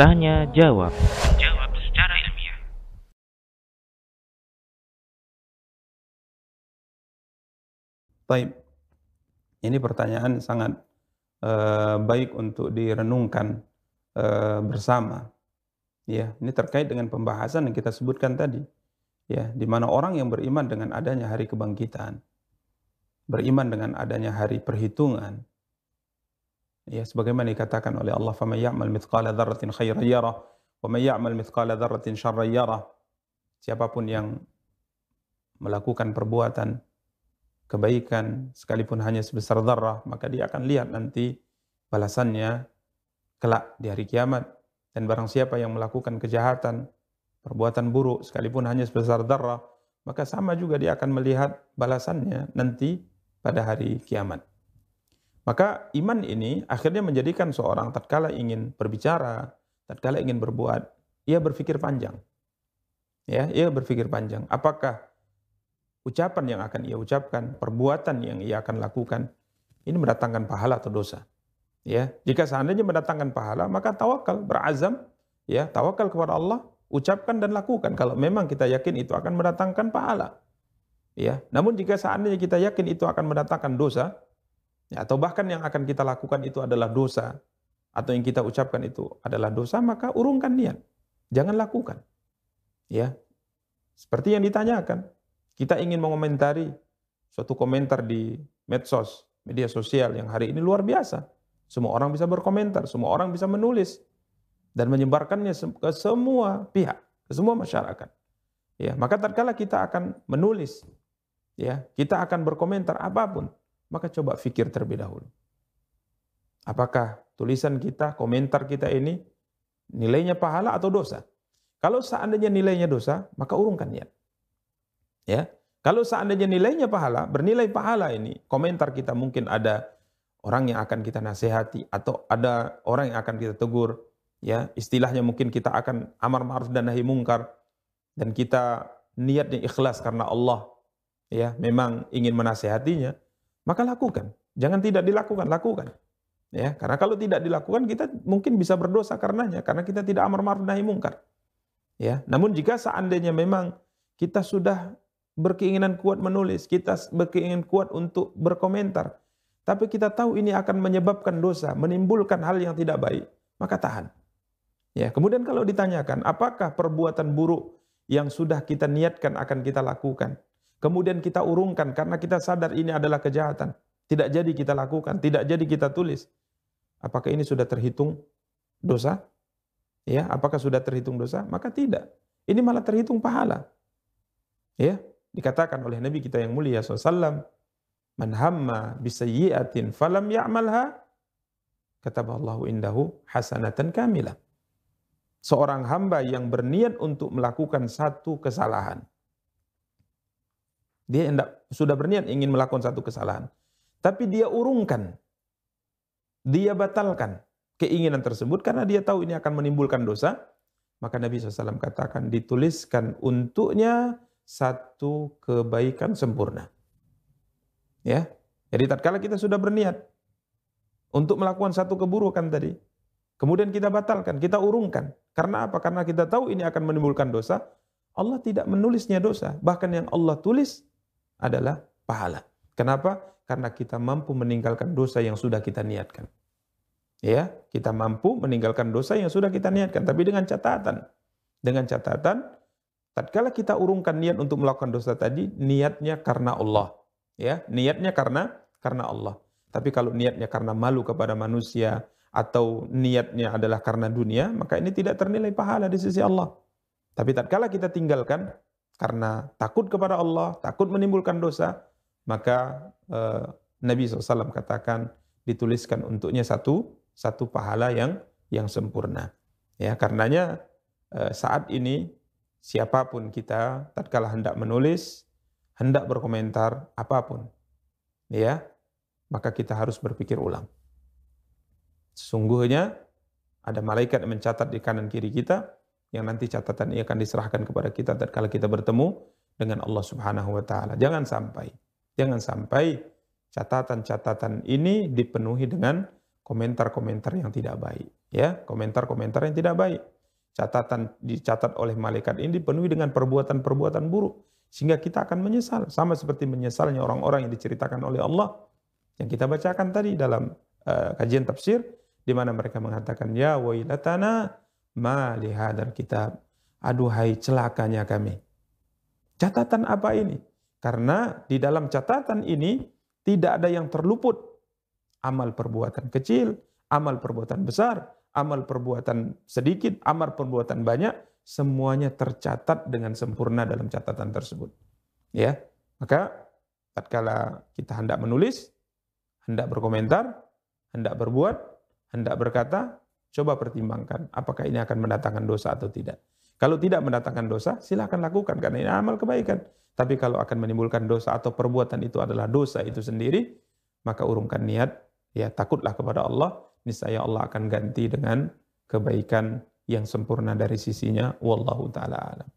Tanya jawab. Jawab secara ilmiah. Taib. Ini pertanyaan sangat eh, baik untuk direnungkan eh, bersama. Ya, ini terkait dengan pembahasan yang kita sebutkan tadi. Ya, di mana orang yang beriman dengan adanya hari kebangkitan, beriman dengan adanya hari perhitungan. Ya, sebagaimana dikatakan oleh Allah, "Faman ya'mal mithqala dzarratin khairan yarah, wa man ya'mal mithqala dzarratin syarran yarah." Siapa pun yang melakukan perbuatan kebaikan sekalipun hanya sebesar zarrah, maka dia akan lihat nanti balasannya kelak di hari kiamat. Dan barang siapa yang melakukan kejahatan, perbuatan buruk sekalipun hanya sebesar zarrah, maka sama juga dia akan melihat balasannya nanti pada hari kiamat. Maka iman ini akhirnya menjadikan seorang tatkala ingin berbicara, tatkala ingin berbuat, ia berpikir panjang. Ya, ia berpikir panjang. Apakah ucapan yang akan ia ucapkan, perbuatan yang ia akan lakukan, ini mendatangkan pahala atau dosa. Ya, jika seandainya mendatangkan pahala, maka tawakal, berazam, ya, tawakal kepada Allah, ucapkan dan lakukan. Kalau memang kita yakin itu akan mendatangkan pahala. Ya, namun jika seandainya kita yakin itu akan mendatangkan dosa, ya, atau bahkan yang akan kita lakukan itu adalah dosa, atau yang kita ucapkan itu adalah dosa, maka urungkan niat. Jangan lakukan. Ya, seperti yang ditanyakan, kita ingin mengomentari suatu komentar di medsos, media sosial yang hari ini luar biasa. Semua orang bisa berkomentar, semua orang bisa menulis dan menyebarkannya ke semua pihak, ke semua masyarakat. Ya, maka tatkala kita akan menulis, ya, kita akan berkomentar apa pun, maka coba fikir terlebih dahulu. Apakah tulisan kita, komentar kita ini nilainya pahala atau dosa? Kalau seandainya nilainya dosa, maka urungkan niat. Ya, kalau seandainya nilainya pahala, bernilai pahala ini, komentar kita mungkin ada orang yang akan kita nasihati atau ada orang yang akan kita tegur, ya, istilahnya mungkin kita akan amar ma'ruf dan nahi mungkar dan kita niatnya ikhlas karena Allah, ya, memang ingin menasihatinya, maka lakukan. Jangan tidak dilakukan, lakukan. Ya, karena kalau tidak dilakukan kita mungkin bisa berdosa karenanya karena kita tidak amar ma'ruf nahi mungkar. Ya, namun jika seandainya memang kita sudah berkeinginan kuat menulis, kita berkeinginan kuat untuk berkomentar, tapi kita tahu ini akan menyebabkan dosa, menimbulkan hal yang tidak baik, maka tahan. Ya, kemudian kalau ditanyakan, apakah perbuatan buruk yang sudah kita niatkan akan kita lakukan, kemudian kita urungkan karena kita sadar ini adalah kejahatan, tidak jadi kita lakukan, tidak jadi kita tulis, apakah ini sudah terhitung dosa? Ya, apakah sudah terhitung dosa? Maka tidak. Ini malah terhitung pahala. Ya, dikatakan oleh Nabi kita yang mulia SAW, Man hamma bisayyi'atin falam ya'malha, kataballahu indahu hasanatan kamilah. Seorang hamba yang berniat untuk melakukan satu kesalahan. Dia hendak, sudah berniat ingin melakukan satu kesalahan. Tapi dia urungkan. Dia batalkan keinginan tersebut karena dia tahu ini akan menimbulkan dosa. Maka Nabi SAW katakan dituliskan untuknya satu kebaikan sempurna. Ya, jadi tatkala kita sudah berniat untuk melakukan satu keburukan tadi, kemudian kita batalkan, kita urungkan. Karena apa? Karena kita tahu ini akan menimbulkan dosa. Allah tidak menulisnya dosa, bahkan yang Allah tulis adalah pahala. Kenapa? Karena kita mampu meninggalkan dosa yang sudah kita niatkan. Ya, kita mampu meninggalkan dosa yang sudah kita niatkan, tapi dengan catatan. Dengan catatan tatkala kita urungkan niat untuk melakukan dosa tadi, niatnya karena Allah. Ya, niatnya karena karena Allah. Tapi kalau niatnya karena malu kepada manusia atau niatnya adalah karena dunia, maka ini tidak ternilai pahala di sisi Allah. Tapi tatkala kita tinggalkan karena takut kepada Allah, takut menimbulkan dosa, maka eh, Nabi SAW katakan dituliskan untuknya satu satu pahala yang yang sempurna. Ya, karenanya eh, saat ini siapa pun kita tatkala hendak menulis, hendak berkomentar apa pun, ya, maka kita harus berpikir ulang. Sesungguhnya ada malaikat yang mencatat di kanan kiri kita yang nanti catatan ini akan diserahkan kepada kita tatkala kita bertemu dengan Allah Subhanahu wa taala. Jangan sampai jangan sampai catatan-catatan ini dipenuhi dengan komentar-komentar yang tidak baik, ya, komentar-komentar yang tidak baik. Catatan dicatat oleh malaikat ini dipenuhi dengan perbuatan-perbuatan buruk sehingga kita akan menyesal sama seperti menyesalnya orang-orang yang diceritakan oleh Allah yang kita bacakan tadi dalam uh, kajian tafsir di mana mereka mengatakan ya wailatana ma li kitab. Aduhai celakanya kami. Catatan apa ini? Karena di dalam catatan ini tidak ada yang terluput. Amal perbuatan kecil amal perbuatan besar amal perbuatan sedikit, amal perbuatan banyak, semuanya tercatat dengan sempurna dalam catatan tersebut. Ya, maka tatkala kita hendak menulis, hendak berkomentar, hendak berbuat, hendak berkata, coba pertimbangkan apakah ini akan mendatangkan dosa atau tidak. Kalau tidak mendatangkan dosa, silakan lakukan karena ini amal kebaikan. Tapi kalau akan menimbulkan dosa atau perbuatan itu adalah dosa itu sendiri, maka urungkan niat, ya takutlah kepada Allah, niscaya Allah akan ganti dengan kebaikan yang sempurna dari sisinya wallahu taala alam